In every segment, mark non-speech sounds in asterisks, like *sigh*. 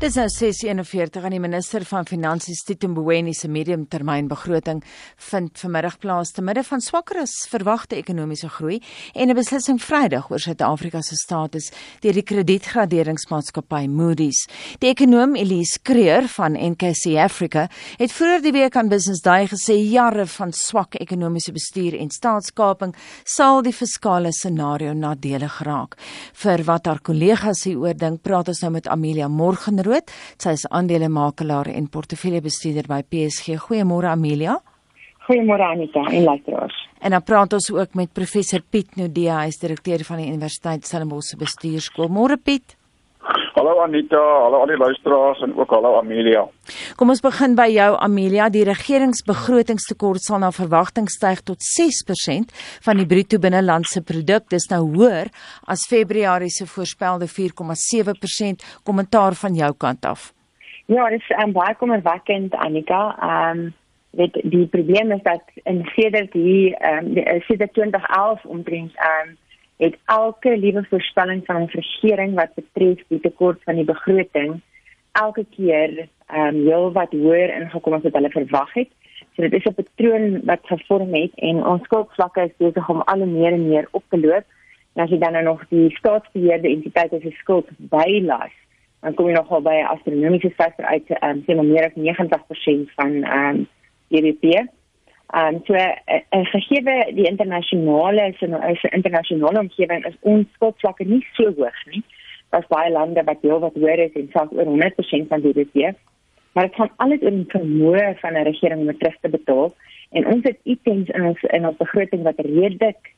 Dis nou 6:41 aan die minister van Finansies Tito Mboweni se mediumtermynbegroting vind vanmiddag plaas te midde van swakker as verwagte ekonomiese groei en 'n beslissing Vrydag oor Suid-Afrika se status deur die kredietgraderingsmaatskappy Moody's. Die ekonom Elise Creer van NKC Africa het vroeër die week aan Business Day gesê jare van swak ekonomiese bestuur en staatskaping sal die fiskale scenario nadelig raak. Vir wat haar kollegas hieroor dink, praat ons nou met Amelia Morgenrooi Groot. Sy is aandelemakelaar en portefeuljebestuurder by PSG. Goeiemôre Amelia. Goeiemôre Anita en luisteraars. En dan praat ons ook met professor Piet Nudee, hy is direkteur van die Universiteit Stellenbosch se bestuurskool. Môre Piet. Hallo Anita, hallo al die luisteraars en ook hallo Amelia. Kom ons begin by jou Amelia. Die regeringsbegrotingstekort sal na verwagting styg tot 6% van die bruto binnelandse produk. Dis nou hoër as Februarie se voorspelde 4,7%. Kommentaar van jou kant af. Ja, dit is um, baie kommerwekkend Anita. Ehm um, weet die probleem is dat in sedert hier ehm um, sedert 2011 omtrent ehm um, het elke liewe voorspelling van ons regering wat betref die tekort van die begroting elke keer ehm um, heelwat hoër ingekom as wat hulle verwag het. So dit is 'n patroon wat gevorm het en ons skuldvlakke is besig om al meer en meer op te loop. En as jy dan nou nog die staatsbeheerde entiteite se skuld bylas, dan kom jy nogal by 'n astronomiese syfer uit ehm um, sê maar meer as 90% van ehm um, BBP. Ehm um, so eh, eh, 'n gegeewe die internasionale so nou, eh, 'n internasionale omgewing is ons skoolvlakke nie so hoog nie. Daar's baie lande wat heel wat hoër is en selfs oor 100% van die DBP. Maar dit gaan alles oor die vermoë van 'n regering om dit terug te betaal en ons het items in ons in ons begroting wat redelik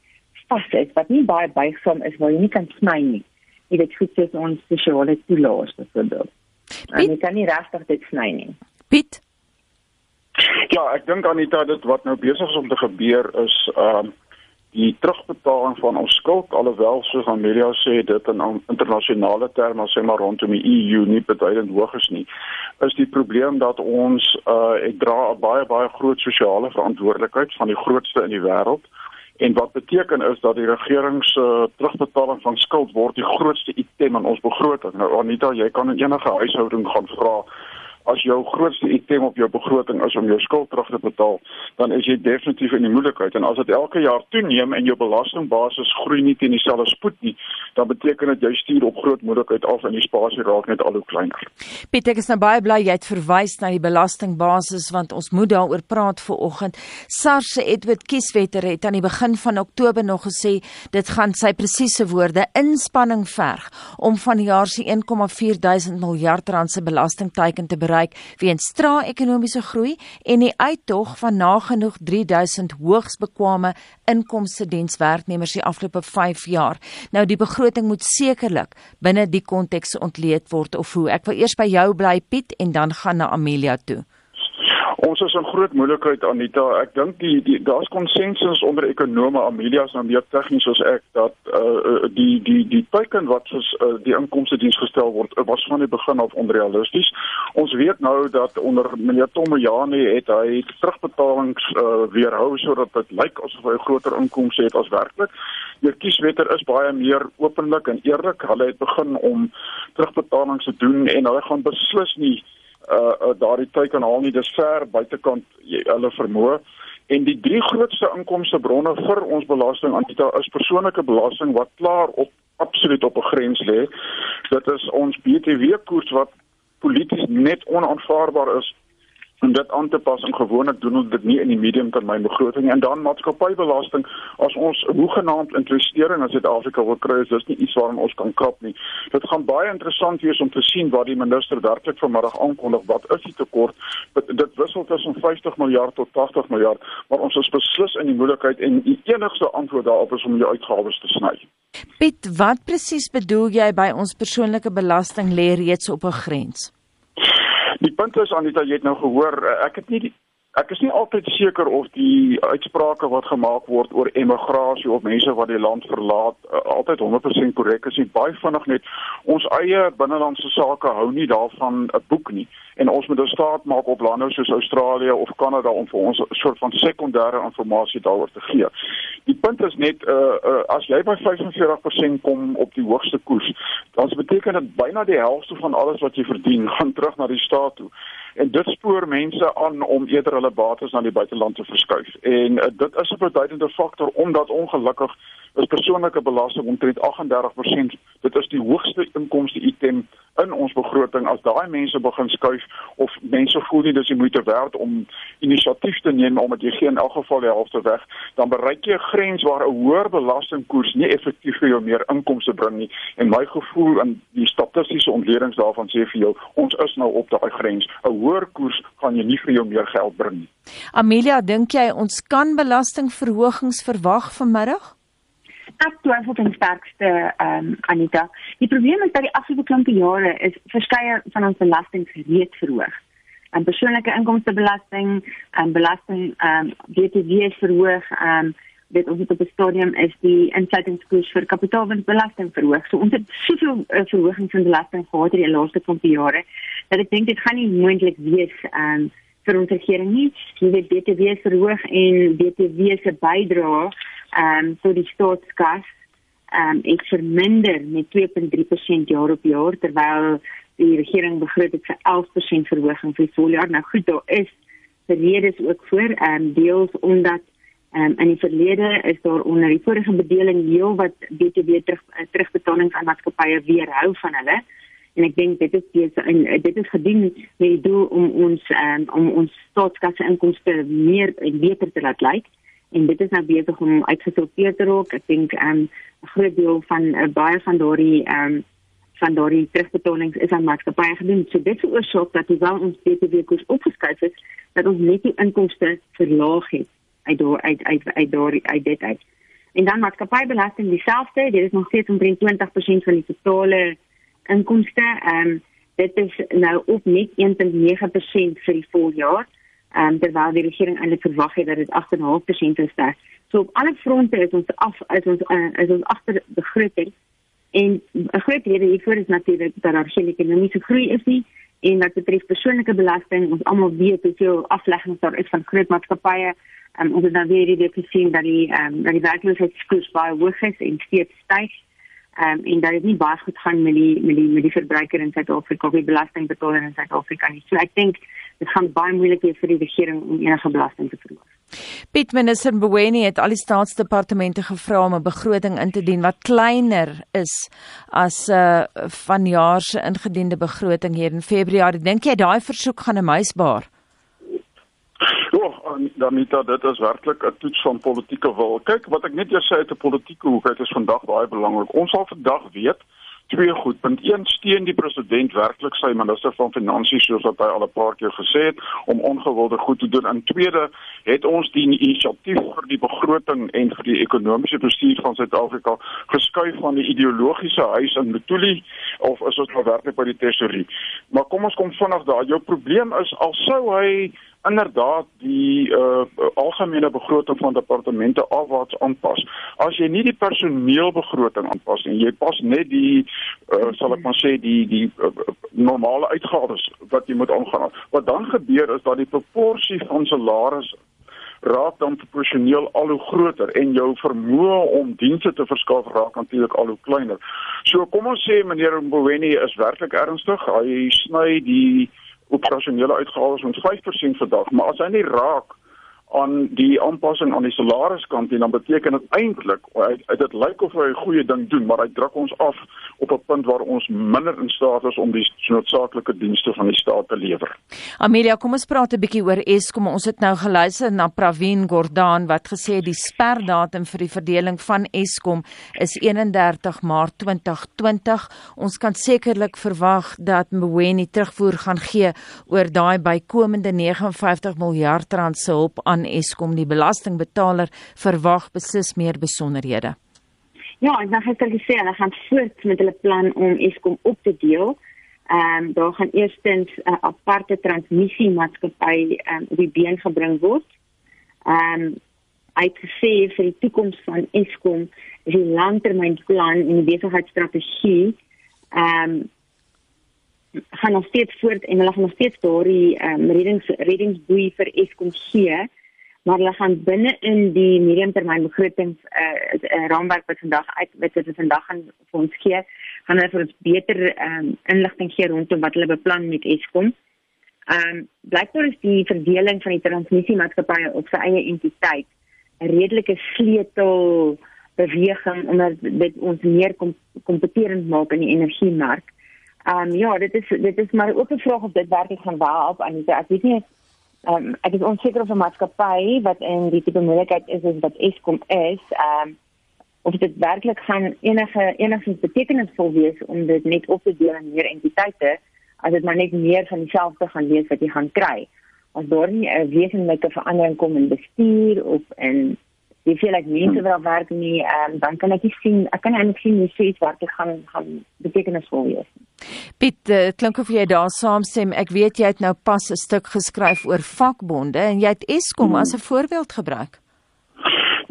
vas is wat nie baie buigsaam is waar jy nie kan sny nie. Jy weet goed soos ons sosiale toelaas byvoorbeeld. En jy kan nie regtig dit sny nie. Piet Ja, ek dink Anita dit wat nou besig is om te gebeur is ehm uh, die terugbetaling van ons skuld alhoewel soos Amelia sê dit in internasionale terme sê maar rondom die EU nie beduidend hoog is nie is die probleem dat ons uh, ek dra 'n baie baie groot sosiale verantwoordelikheid van die grootste in die wêreld en wat beteken is dat die regering se uh, terugbetaling van skuld word die grootste item in ons begroting. Nou Anita jy kan in enige huishouding gaan vra as jou grootste item op jou begroting is om jou skuld terug te betaal, dan is jy definitief in die moeilikheid. En as dit elke jaar toeneem en jou belastingbasis groei nie teen dieselfde spoed nie, dan beteken dit jy stuur op groot moeilikheid af en die spasie raak net al hoe kleiner. Pieter, ek is nou baie bly jy het verwys na die belastingbasis want ons moet daaroor praat vanoggend. SARS se Edward Kieswetter het aan die begin van Oktober nog gesê dit gaan sy presiese woorde inspanning verg om vanjaar se 1,4000 miljard rand se belastingteiken te bereik bereik weens strae ekonomiese groei en die uittog van nagenoeg 3000 hoogs bekwame inkomste dienswerknemers die afgelope 5 jaar. Nou die begroting moet sekerlik binne die konteks ontleed word of hoe. Ek wil eers by jou bly Piet en dan gaan na Amelia toe. Ons is in groot moeilikheid Anita. Ek dink die, die daar's konsensus onder ekonome, Amelia is nou meer tegnies soos ek dat uh, uh die die die teiken wat soos uh, die inkomste diens gestel word uh, was van die begin af onrealisties. Ons weet nou dat onder meneer Tomojani het hy terugbetalings uh, weerhou sodat dit lyk asof hy groter inkomste het as werklik. Jou kieswetter is baie meer openlik en eerlik. Hulle het begin om terugbetalings te doen en hulle gaan beslis nie uh uh, uh daardie tyd kan haal nie. Dis ver buitekant hulle vermoë. En die drie grootste inkomstebronne vir ons belasting Anita is persoonlike belasting wat klaar op absoluut op 'n grens lê. Dit is ons BTW koers wat polities net onaanvaarbaar is om dit aan te pas en gewoonlik doen ons dit nie in die mediumtermynbegroting en dan maatskappybelasting as ons hoegenaamd investering in Suid-Afrika wil kry is dis nie iets waaraan ons kan krap nie. Dit gaan baie interessant wees om te sien wat die minister werklik vanmiddag aankondig wat is die tekort. Dit, dit wissel tussen 50 miljard tot 80 miljard, maar ons is beslis in die moeilikheid en die enigste antwoord daarop is om die uitgawes te sny. Piet, wat presies bedoel jy by ons persoonlike belasting lê reeds op 'n grens? Die punt is Anita, jy het nou gehoor, eh, ek het nie die ek is nie altyd seker of die uitsprake wat gemaak word oor emigrasie of mense wat die land verlaat uh, altyd 100% korrek is nie. Baie vinnig net ons eie binnelandse sake hou nie daarvan 'n boek nie en ons moet 'n staat maak op lande soos Australië of Kanada om vir ons 'n soort van sekondêre inligting daaroor te gee. Die punt is net uh, uh as jy by 45% kom op die hoogste koers, dan beteken dit byna die helfte van alles wat jy verdien *laughs* gaan terug na die staat toe en dit spoor mense aan om eerder hulle bates na die buiteland te verskuif. En uh, dit is 'n beduidende faktor omdat ongelukkig is persoonlike belasting omtrent 38%. Dit is die hoogste inkomste item in ons begroting. As daai mense begin skuif of mense voel nie dis die moeite werd om inisiatief te neem omdat jy geen in elk geval die helfte weg, dan bereik jy 'n grens waar 'n hoër belastingkoers nie effektief vir jou meer inkomste bring nie. En my gevoel in die statistiese ontledings daarvan sê vir jou, ons is nou op daai grens. 'n Hoër koers gaan jy nie vir jou meer geld bring nie. Amelia, dink jy ons kan belastingverhogings verwag vanmiddag? ek twyfel ten sterkste ehm um, Anita. Die probleem is dat die afgelope klompe jare is verskeie van ons belasting gereed verhoog. En persoonlike inkomstebelasting en belasting ehm um, BTW is verhoog. Ehm um, dit ons op die stadium is die insluitingskoers vir kapitaalwinstbelasting verhoog. So ons het soveel uh, verhogings van belasting gehad in die laaste klompe jare dat ek dink dit gaan nie moontlik wees um, vir ons regering nie. Jy weet BTW verhoog en BTW se bydrae ehm um, vir die staatskas ehm um, het verminder met 2.3% jaar op jaar terwyl die regering begroot het vir 11% verhoging vir voljaar. Nou goed, daar is redes ook voor ehm um, deels omdat um, in die verlede is daar onder die vorige bedeling heel wat BTW terug uh, terugbetalings aan maatskappye weerhou van hulle en ek dink dit is dis en dit is gedien met die doel om ons um, om ons staatskasse inkomste meer en beter te laat lyk. En dit is nou besig om uitgesorteer te raak. Ek dink 'n um, groot deel van uh, baie van daardie ehm um, van daardie terugbetalings is aan maatskappye gedoen. So dit veroorsaak dat hoewel ons BTW koers opgeskuif het, dat ons net die inkomste verlaag het uit daar uit uit uit daardie uit dit uit. En dan maatskappybelasting dieselfde, dit is nog steeds omtrent 20% van die totale inkomste. Ehm um, dit is nou op net 1.9% vir die voljaar um, terwyl die regering eintlik verwag het dat dit 8.5% is. So op alle fronte is ons af is ons uh, is ons agter begroting en 'n groot rede hiervoor is natuurlik dat daar geen ekonomiese groei is nie en dat betref persoonlike belasting ons almal weet hoeveel afleggings daar is van groot maatskappye um, ons het dan weer die gesien dat die um, dat die werkloosheidskoers baie hoog is en steeds styg um, en dat dit nie baie goed gaan met die met die met die verbruiker in Suid-Afrika of die belastingbetaler in Suid-Afrika nie. So ek dink dit gaan baie moeilik wees vir die regering om enige belasting te verhoog. Piet minister Mboweni het al die staatsdepartemente gevra om 'n begroting in te dien wat kleiner is as 'n uh, vanjaar se ingediende begroting hier in Februarie. Dink jy daai versoek gaan 'n muisbaar? Ja, Danita, dit is werklik 'n toets van politieke wil. Kyk, wat ek net eers sê uit 'n politieke hoek, dit is vandag baie belangrik. Ons sal vandag weet twee goed. Punt 1 steun die president werklik sy minister van finansies soos wat hy al 'n paar keer gesê het om ongewilde goed te doen. En tweede, het ons die inisiatief vir die begroting en vir die ekonomiese bestuur van Suid-Afrika geskuif van die ideologiese huis in Mtuli of is ons nou werklik by die tesorie? Maar kom ons kom vinnig daar. Jou probleem is al sou hy inderdaad die uh, algemene begroting van departemente afwaarts aanpas. As jy nie die personeelbegroting aanpas nie, jy pas net die uh, sal ek maar sê die die uh, normale uitgawes wat jy moet aangaan. Wat dan gebeur is dat die proporsie van salaris raak dan proporsioneel al hoe groter en jou vermoë om dienste te verskaf raak natuurlik al hoe kleiner. So kom ons sê meneer Mboweni is werklik ernstig. Hy sny die operasionele uitgawes met 5% vandag, maar as hy nie raak aan die aanpassing aan die salariskant en dan beteken dit eintlik dit lyk of hy 'n goeie ding doen maar hy druk ons af op 'n punt waar ons minder in staat is om die noodsaaklike dienste van die staat te lewer. Amelia, kom ons praat 'n bietjie oor Eskom. Ons het nou geluister na Pravin Gordhan wat gesê het die sperdatum vir die verdeling van Eskom is 31 Maart 2020. Ons kan sekerlik verwag dat Mboweni terugvoer gaan gee oor daai bykomende 59 miljard rand se hulp aan van Eskom die belastingbetaler verwag beslis meer besonderhede. Ja, en dan het hulle gesê hulle gaan voort met hulle plan om Eskom op te deel. Ehm um, daar gaan eerstens 'n uh, aparte transmissiemaatskappy ehm um, op die been gebring word. Ehm um, uitgesê vir die toekoms van Eskom is die langtermynplan en die besigheidsstrategie ehm um, gaan nog steeds voort en hulle gaan nog steeds daardie ehm um, reddings reddingsboei vir Eskom gee maar hulle gaan binne in die mediumtermynbegrotings 'n uh, raamwerk wat vandag uit wat dit vandag gaan vir ons gee, gaan hulle vir ons beter um, inligting gee rondom wat hulle beplan met Eskom. Ehm um, blykbaar is die verdeling van die transmissiemaatskappye op sy eie entiteit 'n redelike sleutel beweging omdat dit ons meer kom, kompeterend maak in die energiemark. Ehm um, ja, dit is dit is maar ook 'n vraag of dit werklik gaan waar op aan die ek weet nie Ehm um, ek is onseker of 'n maatskappy wat in die tipe moontlikheid is is wat Eskom is, ehm um, of dit werklik gaan enige enigstens betekenisvol wees om dit net op te deel in meer entiteite as dit maar net meer van dieselfde gaan wees wat jy gaan kry. As daar nie 'n wesenlike verandering kom in bestuur of in jy voel like mense wat daar werk nie, um, dan kan ek nie sien, ek kan eintlik sien hoe sê wat dit gaan gaan betekenisvol wees. Piet, uh, klink of jy daar saamstem. Ek weet jy het nou pas 'n stuk geskryf oor vakbonde en jy het Eskom hmm. as 'n voorbeeld gebruik.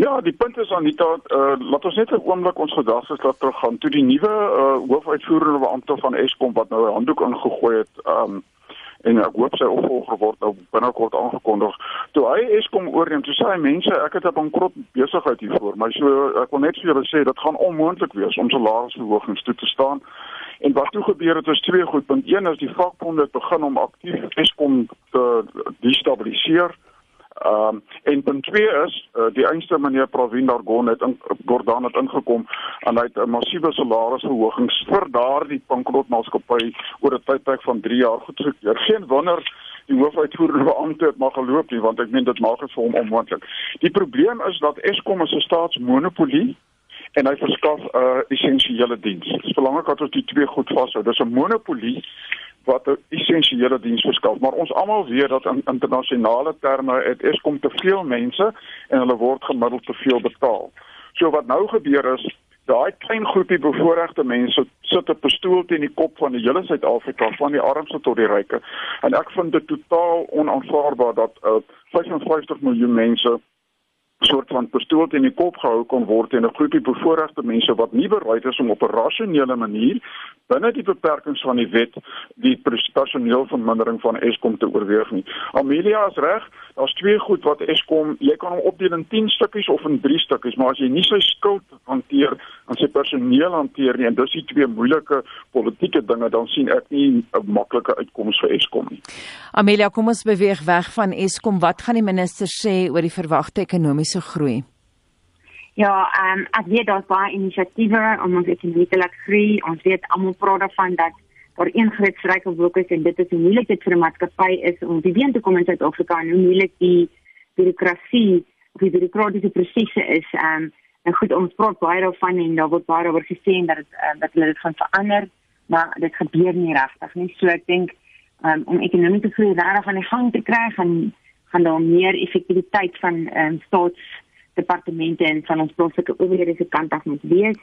Ja, die punt is Anita, uh, laat ons net 'n oomblik ons gedagtes laat teruggaan toe die nuwe uh, hoofuitvoerende beampte van Eskom wat nou 'n handdoek ingegooi het, um, en ek hoop sy opvolger word nou binnekort aangekondig. Toe hy Eskom oorneem, toe sê hy mense, ek het 'n bankrot besigheid hiervoor, maar so ek wil net vir julle sê dit gaan onmoontlik wees om salarisverhogings toe te staan. En wat toe gebeur het is twee goed. Punt 1 is die vakbonde begin om aktief Eskom te destabiliseer. Ehm um, en punt 2 is uh, die einste meneer Provin Dargon het in Gordaan het ingekom en hy het 'n massiewe salarisverhogings vir daardie bankrotmaatskappy oor 'n tydperk van 3 jaar goedgekeur. Geen wonder die hoofuitvoerende beampte het maar geloop nie want ek meen dit maak dit vir hom onmoontlik. Die probleem is dat Eskom 'n staatsmonopolie en hy verskaf 'n uh, essensiële diens. Belangrik dat ons die twee goed vashou. Dis 'n monopolie wat 'n essensiële diens verskaf, maar ons almal weet dat in internasionale terme het Eskom te veel mense en hulle word gemiddeld te veel betaal. So wat nou gebeur is Daai klein groepie bevoorregte mense sit 'n pistool teen die kop van die hele Suid-Afrika, van die armste tot die ryke. En ek vind dit totaal onaanvaarbaar dat uh, 55 miljoen mense soort van pistool in die kop gehou kon word en 'n groepie bevoorregte mense wat nie bereid is om op 'n rasionele manier binne die beperkings van die wet die personeelvermindering van Eskom te oorweeg nie. Amelia is reg, daar's twee goed wat Eskom, jy kan hom opdeel in 10 stukkies of in 3 stukkies, maar as jy nie sy skuld hanteer en sy personeel hanteer nie en dis die twee moeilike politieke dinge, dan sien ek nie 'n maklike uitkoms vir Eskom nie. Amelia, kom ons beweeg weg van Eskom. Wat gaan die minister sê oor die verwagte ekonomiese groei? Ja, ehm um, ek weet daar's baie inisiatiewe om ons ekonomie te laat groei. Ons weet almal praat daarvan dat daar een groot struikelblok is en dit is hoe moeilik dit vir 'n maatskappy is om die been te kom in Suid-Afrika en hoe moeilik die bureaukrasie of die bureaukratiese prosesse is. Ehm um, en goed, ons praat baie daarvan en daar word baie oor gesê dat dit uh, dat hulle dit gaan verander, maar dit gebeur nie regtig nie. So ek dink um, om ekonomie te groei regtig aan die gang te kry gaan gaan daar meer effektiwiteit van ehm um, staatsdepartemente en van ons plaaslike owerhede se kant af moet wees.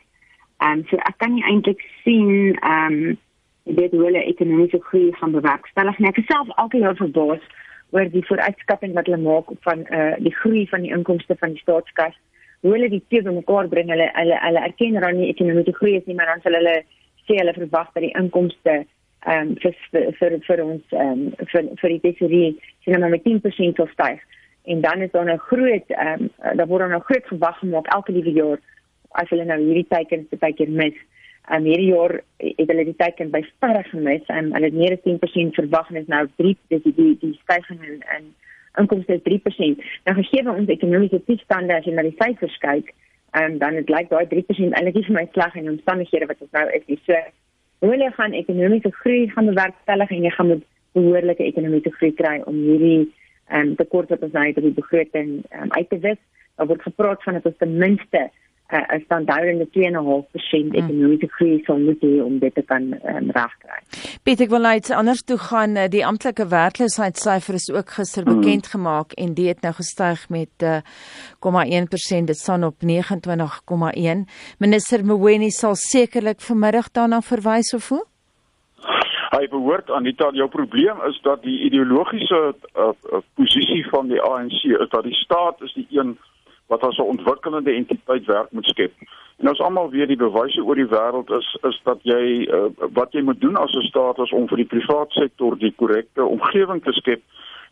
Ehm um, so ek kan nie eintlik sien ehm um, dit hoe hulle ekonomiese groei gaan bewerkstellig nie. Ek is self elke jaar verbaas oor die vooruitskatting wat hulle maak van eh uh, die groei van die inkomste van die staatskas. Hoe hulle die twee bymekaar bring. Hulle hulle hulle erken dan nie ekonomiese groei is nie, maar dan sal hulle sê hulle verwag dat die inkomste ehm um, vir vir vir ons ehm um, vir vir die tesorie sien maar met 10% sal styg. En dan is daar 'n groot ehm um, daar word 'n groot gewag gemaak elke liewe jaar as hulle nou hierdie teikens baie keer mis. Ehm um, hierdie jaar het hulle die teiken by verre gemis en um, hulle het meer as 10% verwag en is nou 3 dis die die, die stygings in in inkomste is 3%. Nou gegee ons ekonomiese toestande as jy na die syfers kyk, ehm um, dan het lyk daai 3% eintlik nie vir my sleg in omstandighede wat ons nou is nie. So hoe jy gaan ekonomiese groei gaan bewerkstellig en jy gaan met behoorlike ekonomiese groei kry om hierdie ehm um, tekort wat ons nou het op die begroting um, uit te wis. Daar word gepraat van dat ons ten minste uh, 'n standaardende 2.5% ekonomiese groei sal moet hê om dit te kan um, regkry. Piet, ek wil nou iets anders toe gaan. Eh, die amptelike werkloosheidssyfer is ook gister mm. bekend gemaak en dit het nou gestyg met 0,1%. Uh, dit staan op 29,1. Minister Mweni sal sekerlik vanmiddag daarna verwys of hoe? Hy behoort Anita, jou probleem is dat die ideologiese uh, uh, posisie van die ANC is dat die staat is die een wat as 'n ontwikkelende entiteit werk moet skep. En ons almal weet die bewyse oor die wêreld is is dat jy uh, wat jy moet doen as 'n staat is om vir die private sektor die korrekte omgewing te skep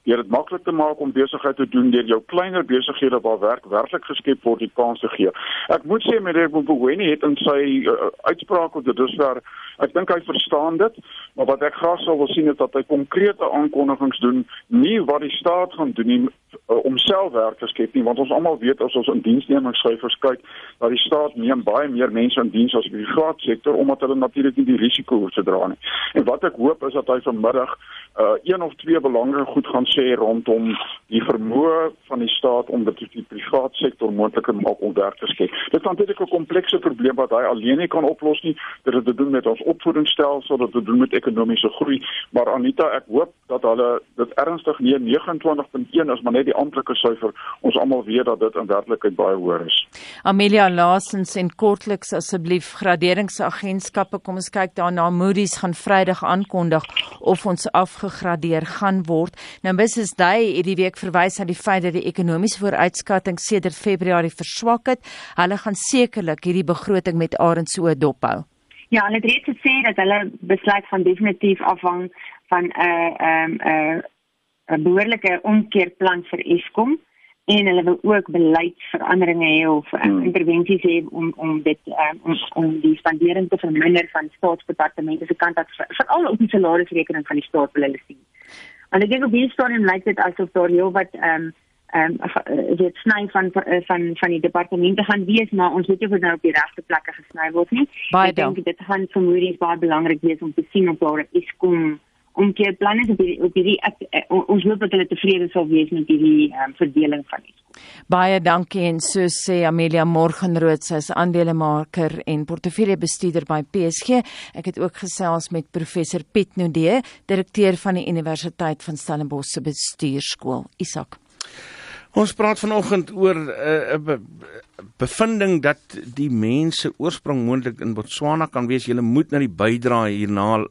deur dit maklik te maak om besigheid te doen deur jou kleiner besighede waar werk werklik geskep word die kans te gee. Ek moet sê meneer Mboweni het in sy uh, uitspraak oor dit dusver ek dink hy verstaan dit, maar wat ek graag sou wil sien is dat hy konkrete aankondigings doen, nie wat die staat gaan doen nie uh, om self werk te skep nie, want ons almal weet as ons in diensnemingssyfers kyk dat die staat neem baie meer mense in diens as die private sektor omdat hulle natuurlik nie die risiko hoef te dra nie. En wat ek hoop is dat hy vanmiddag uh, een of twee belangrike goed gaan sê rondom die vermoë van die staat om dit die private sektor moontlik maak om werk te skep. Dit is natuurlik 'n komplekse probleem wat hy alleen nie kan oplos nie. Dit het te doen met ons opvoedingsstelsel, dit het te doen met ekonomiese groei, maar Anita, ek hoop dat hulle dit ernstig neem. 29.1 is maar net die amptelike syfer. Ons almal weet dat dit in werklikheid baie hoër is. Amelia Lasens en kortliks asseblief graderingsagentskappe, kom ons kyk daarna. Moody's gaan Vrydag aankondig of ons afgegradeer gaan word. Nou Mrs Day het die week verwys na die feit dat die ekonomiese vooruitskatting sedert Februarie verswak het. Hulle gaan sekerlik hierdie begroting met arendsoe dophou. Ja, hulle het reeds gesê dat hulle besluit van definitief afhang van 'n uh, 'n um, 'n behoorlike omkeerplan vir Eskom en hulle wil ook beleidsveranderinge hê of um, hmm. intervensies hê om om dit um, om, om die spandering te verminder van staatsdepartemente se kant af veral op die salarisrekening van die staat wil hulle sien. En ek dink op hierdie stadium lyk dit asof daar heel wat ehm um, ehm um, dit sny van van van die departemente gaan wees, maar ons weet nie of dit nou op die regte plekke gesny word nie. Baie ek dink dit gaan vermoedens baie belangrik wees om te sien of daar is kom om keer planne op die op die ons hoop dat hulle tevrede sal wees met hierdie um, verdeling van die Baie dankie en so sê Amelia Morgenrood sy is aandelemaker en portefeuljebestuurder by PSG. Ek het ook gesels met professor Piet Nudee, direkteur van die Universiteit van Stellenbosch se bestuurskool. Isak. Ons praat vanoggend oor 'n uh, uh, be bevinding dat die mense oorsprong moontlik in Botswana kan wees. Jy moet na die bydrae hierna